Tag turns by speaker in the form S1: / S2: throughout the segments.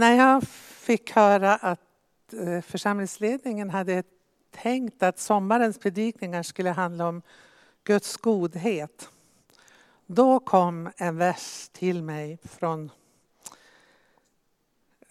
S1: När jag fick höra att eh, församlingsledningen hade tänkt att sommarens predikningar skulle handla om Guds godhet. Då kom en vers till mig från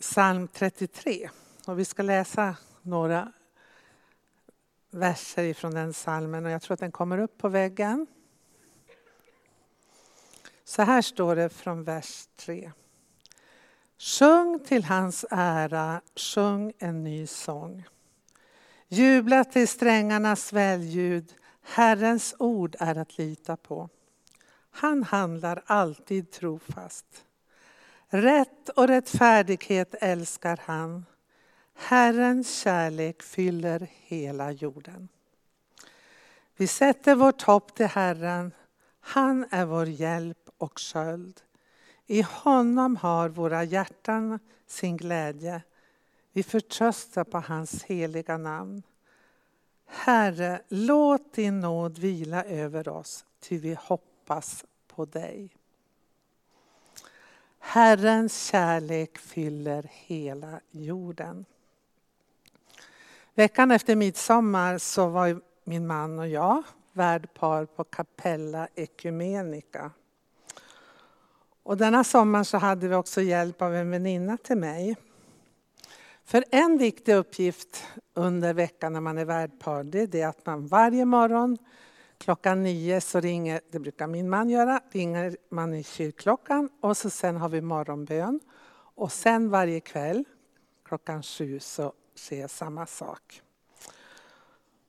S1: psalm 33. Och vi ska läsa några verser från den psalmen och jag tror att den kommer upp på väggen. Så här står det från vers 3. Sjung till hans ära, sjung en ny sång. Jubla till strängarnas välljud, Herrens ord är att lita på. Han handlar alltid trofast. Rätt och rättfärdighet älskar han. Herrens kärlek fyller hela jorden. Vi sätter vårt hopp till Herren. Han är vår hjälp och sköld. I honom har våra hjärtan sin glädje. Vi förtröstar på hans heliga namn. Herre, låt din nåd vila över oss, ty vi hoppas på dig. Herrens kärlek fyller hela jorden. Veckan efter midsommar så var min man och jag värdpar på Capella Ecumenica. Och denna sommar så hade vi också hjälp av en väninna till mig. För en viktig uppgift under veckan när man är värdpar det är det att man varje morgon klockan nio så ringer, det brukar min man göra, ringer man i kyrkklockan och så sen har vi morgonbön. Och sen varje kväll klockan sju så sker samma sak.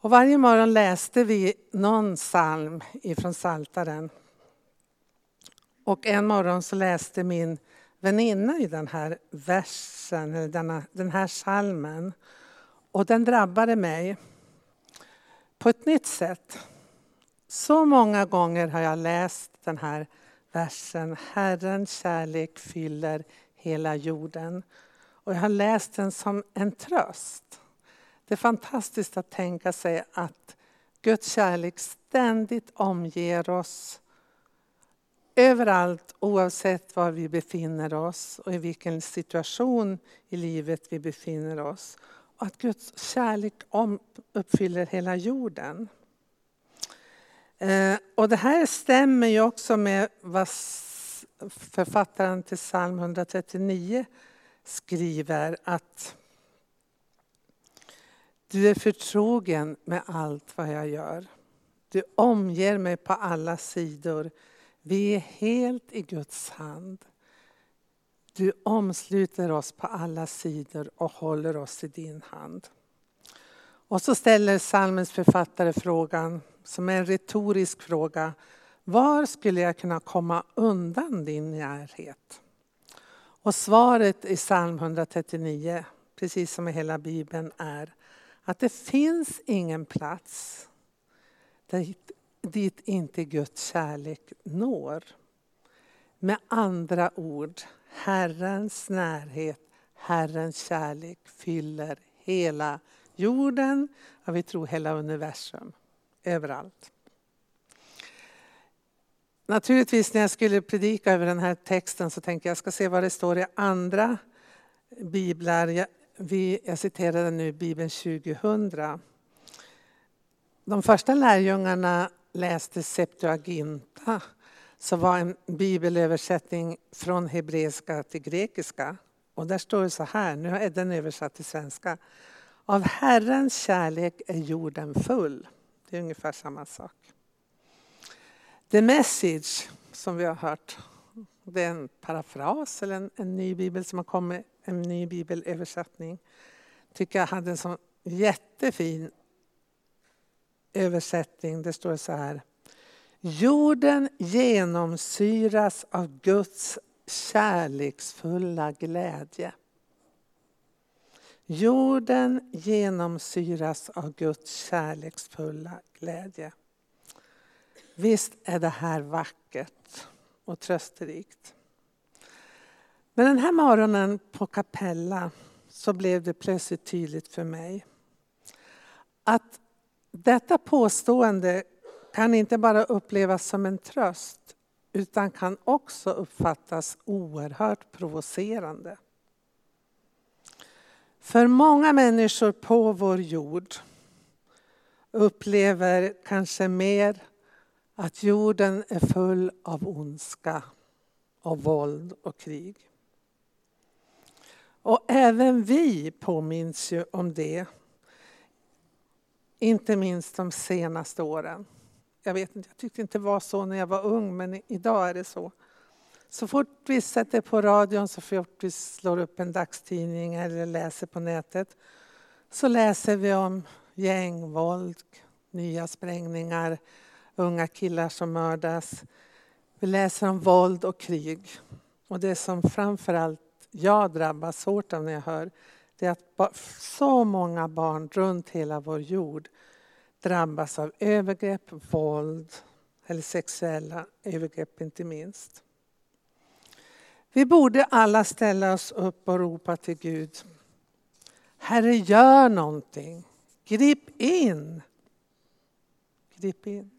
S1: Och varje morgon läste vi någon psalm ifrån Saltaren. Och en morgon så läste min väninna i den här versen, eller denna, den här salmen. Och den drabbade mig på ett nytt sätt. Så många gånger har jag läst den här versen. Herrens kärlek fyller hela jorden. Och jag har läst den som en tröst. Det är fantastiskt att tänka sig att Guds kärlek ständigt omger oss överallt oavsett var vi befinner oss och i vilken situation i livet vi befinner oss. Och att Guds kärlek uppfyller hela jorden. Eh, och det här stämmer ju också med vad författaren till psalm 139 skriver att du är förtrogen med allt vad jag gör. Du omger mig på alla sidor. Vi är helt i Guds hand. Du omsluter oss på alla sidor och håller oss i din hand. Och så ställer psalmens författare frågan, som är en retorisk fråga. Var skulle jag kunna komma undan din närhet? Och svaret i psalm 139, precis som i hela Bibeln, är att det finns ingen plats dit, dit inte Guds kärlek når. Med andra ord, Herrens närhet, Herrens kärlek fyller hela jorden, och vi tror hela universum, överallt. Naturligtvis när jag skulle predika över den här texten så tänkte jag, jag ska se vad det står i andra biblar. Vi, jag citerade nu Bibeln 2000. De första lärjungarna läste Septuaginta som var en bibelöversättning från hebreiska till grekiska. Och där står det så här, nu är den översatt till svenska. Av Herrens kärlek är jorden full. Det är ungefär samma sak. The message som vi har hört, det är en parafras eller en, en ny bibel som har kommit, en ny bibelöversättning. Tycker jag hade en sån jättefin översättning. Det står så här. Jorden genomsyras av Guds kärleksfulla glädje. Jorden genomsyras av Guds kärleksfulla glädje. Visst är det här vackert och trösterikt. Men den här morgonen på Capella så blev det plötsligt tydligt för mig att detta påstående kan inte bara upplevas som en tröst utan kan också uppfattas oerhört provocerande. För många människor på vår jord upplever kanske mer att jorden är full av ondska och våld och krig. Och även vi påminns ju om det. Inte minst de senaste åren. Jag vet inte, jag tyckte inte det var så när jag var ung, men idag är det så. Så fort vi sätter på radion, så fort vi slår upp en dagstidning eller läser på nätet, så läser vi om gängvåld, nya sprängningar, unga killar som mördas. Vi läser om våld och krig. Och det som framförallt jag drabbas hårt av när jag hör, det är att så många barn runt hela vår jord drabbas av övergrepp, våld eller sexuella övergrepp inte minst. Vi borde alla ställa oss upp och ropa till Gud. Herre, gör någonting. Grip in. Grip in.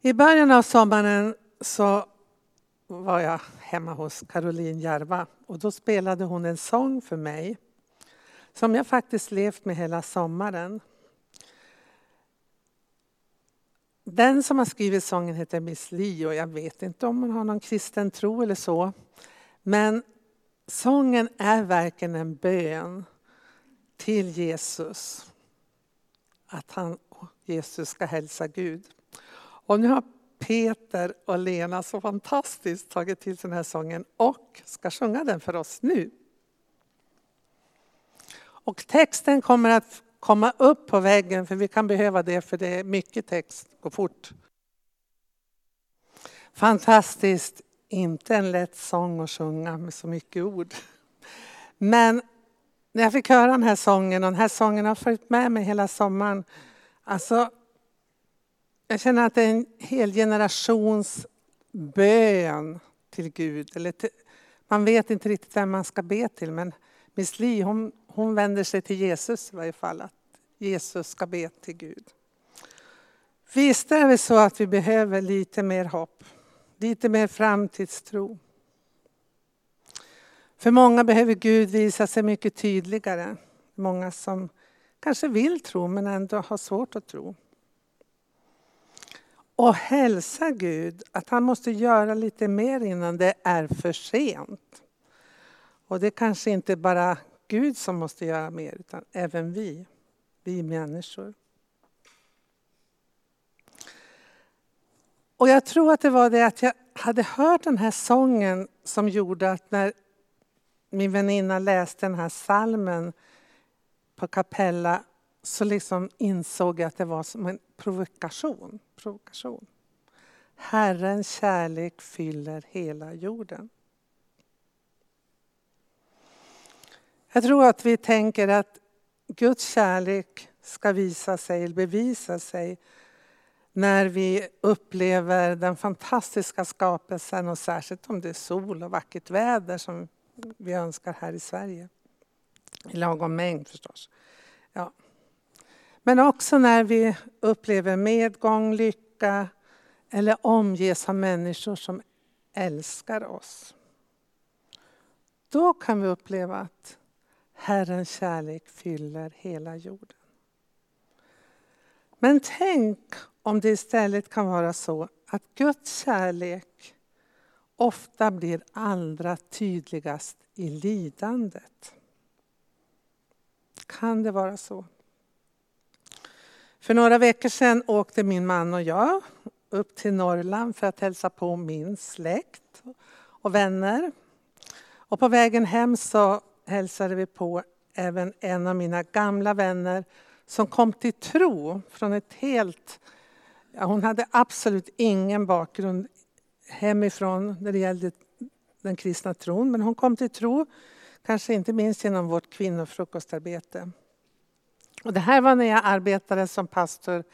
S1: I början av sommaren så var jag hemma hos Caroline Järva och då spelade hon en sång för mig som jag faktiskt levt med hela sommaren. Den som har skrivit sången heter Miss Li och jag vet inte om hon har någon kristen tro eller så. Men sången är verkligen en bön till Jesus. Att han, Jesus ska hälsa Gud. Och nu har Peter och Lena så fantastiskt tagit till den här sången och ska sjunga den för oss nu. Och texten kommer att komma upp på väggen för vi kan behöva det för det är mycket text, gå fort. Fantastiskt, inte en lätt sång att sjunga med så mycket ord. Men när jag fick höra den här sången och den här sången har följt med mig hela sommaren. Alltså, jag känner att det är en hel generations bön till Gud. Eller till, man vet inte riktigt vem man ska be till men Miss Li hon, hon vänder sig till Jesus i varje fall. Att Jesus ska be till Gud. Visst är det så att vi behöver lite mer hopp. Lite mer framtidstro. För många behöver Gud visa sig mycket tydligare. Många som kanske vill tro men ändå har svårt att tro och hälsa Gud att han måste göra lite mer innan det är för sent. Och det är kanske inte bara Gud som måste göra mer, utan även vi, vi människor. Och jag tror att det var det att jag hade hört den här sången som gjorde att när min väninna läste den här salmen på Capella så liksom insåg jag att det var som en provokation. provokation. Herrens kärlek fyller hela jorden. Jag tror att vi tänker att Guds kärlek ska visa sig, eller bevisa sig när vi upplever den fantastiska skapelsen och särskilt om det är sol och vackert väder som vi önskar här i Sverige. I lagom mängd förstås. Ja. Men också när vi upplever medgång, lycka eller omges av människor som älskar oss. Då kan vi uppleva att Herrens kärlek fyller hela jorden. Men tänk om det istället kan vara så att Guds kärlek ofta blir allra tydligast i lidandet. Kan det vara så? För några veckor sedan åkte min man och jag upp till Norrland för att hälsa på min släkt och vänner. Och på vägen hem så hälsade vi på även en av mina gamla vänner som kom till tro från ett helt... Ja, hon hade absolut ingen bakgrund hemifrån när det gällde den kristna tron, men hon kom till tro, kanske inte minst genom vårt kvinnofrukostarbete. Och det här var när jag arbetade som pastor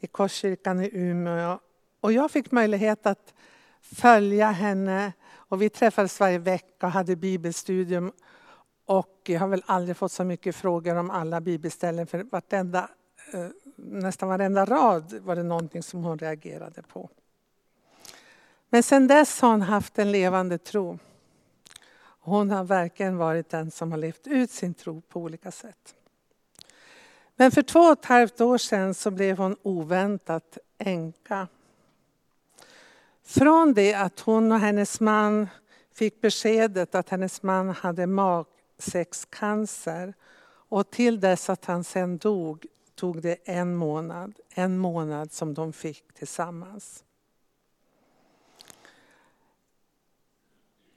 S1: i Korskyrkan i Umeå. Och jag fick möjlighet att följa henne. Och vi träffades varje vecka och hade bibelstudium. Och jag har väl aldrig fått så mycket frågor om alla bibelställen. För vartenda, eh, nästan varenda rad var det någonting som hon reagerade på. Men sen dess har hon haft en levande tro. Hon har verkligen varit den som har levt ut sin tro på olika sätt. Men för två och ett halvt år sedan så blev hon oväntat änka. Från det att hon och hennes man fick beskedet att hennes man hade magsäckscancer och till dess att han sen dog tog det en månad. En månad som de fick tillsammans.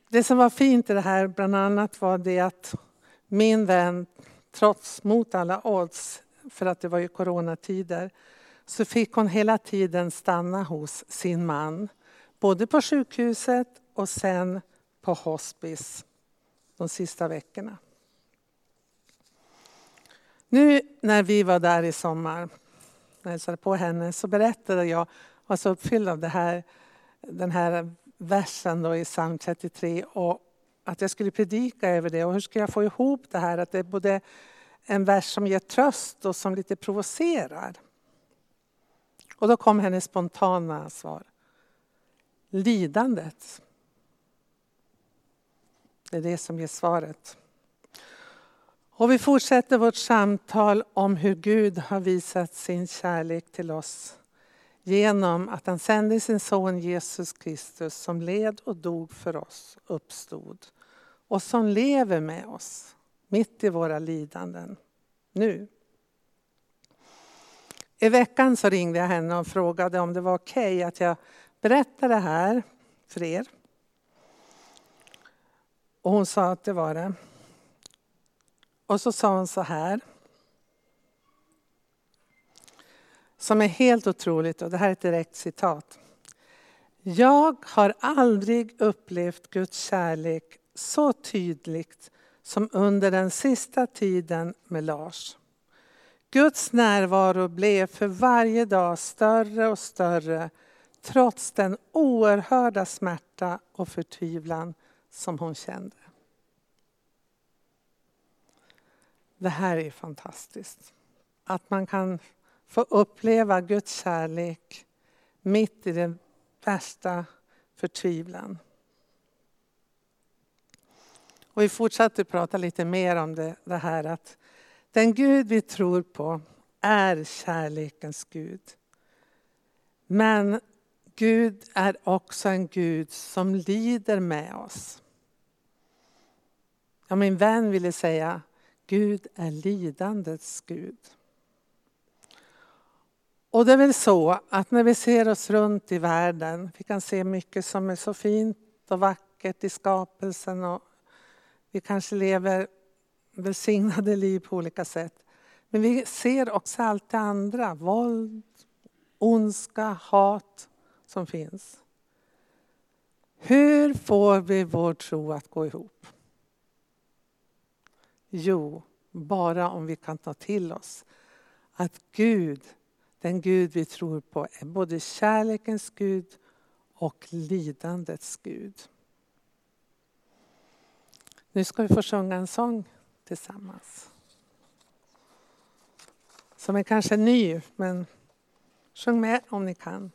S1: Det som var fint i det här bland annat var det att min vän, trots mot alla odds, för att det var ju coronatider, så fick hon hela tiden stanna hos sin man. Både på sjukhuset och sen på hospice de sista veckorna. Nu när vi var där i sommar, när jag hälsade på henne, så berättade jag, var så uppfylld av det här, den här versen då i psalm 33 och att jag skulle predika över det. Och hur ska jag få ihop det här att det är både en vers som ger tröst och som lite provocerar? Och då kom hennes spontana svar. Lidandet. Det är det som ger svaret. Och vi fortsätter vårt samtal om hur Gud har visat sin kärlek till oss genom att han sände sin son Jesus Kristus som led och dog för oss, uppstod och som lever med oss mitt i våra lidanden nu. I veckan så ringde jag henne och frågade om det var okej okay att jag berättade det här för er. Och hon sa att det var det. Och så sa hon så här. Som är helt otroligt och det här är ett direkt citat. Jag har aldrig upplevt Guds kärlek så tydligt som under den sista tiden med Lars. Guds närvaro blev för varje dag större och större trots den oerhörda smärta och förtvivlan som hon kände. Det här är fantastiskt. Att man kan få uppleva Guds kärlek mitt i den värsta förtvivlan. Och vi fortsatte prata lite mer om det, det här att den Gud vi tror på är kärlekens Gud. Men Gud är också en Gud som lider med oss. Ja, min vän ville säga, Gud är lidandets Gud. Och det är väl så att när vi ser oss runt i världen, vi kan se mycket som är så fint och vackert i skapelsen och vi kanske lever välsignade liv på olika sätt. Men vi ser också allt det andra, våld, ondska, hat som finns. Hur får vi vår tro att gå ihop? Jo, bara om vi kan ta till oss att Gud, den Gud vi tror på, är både kärlekens Gud och lidandets Gud. Nu ska vi få sjunga en sång tillsammans. Som är kanske ny, men sjung med om ni kan.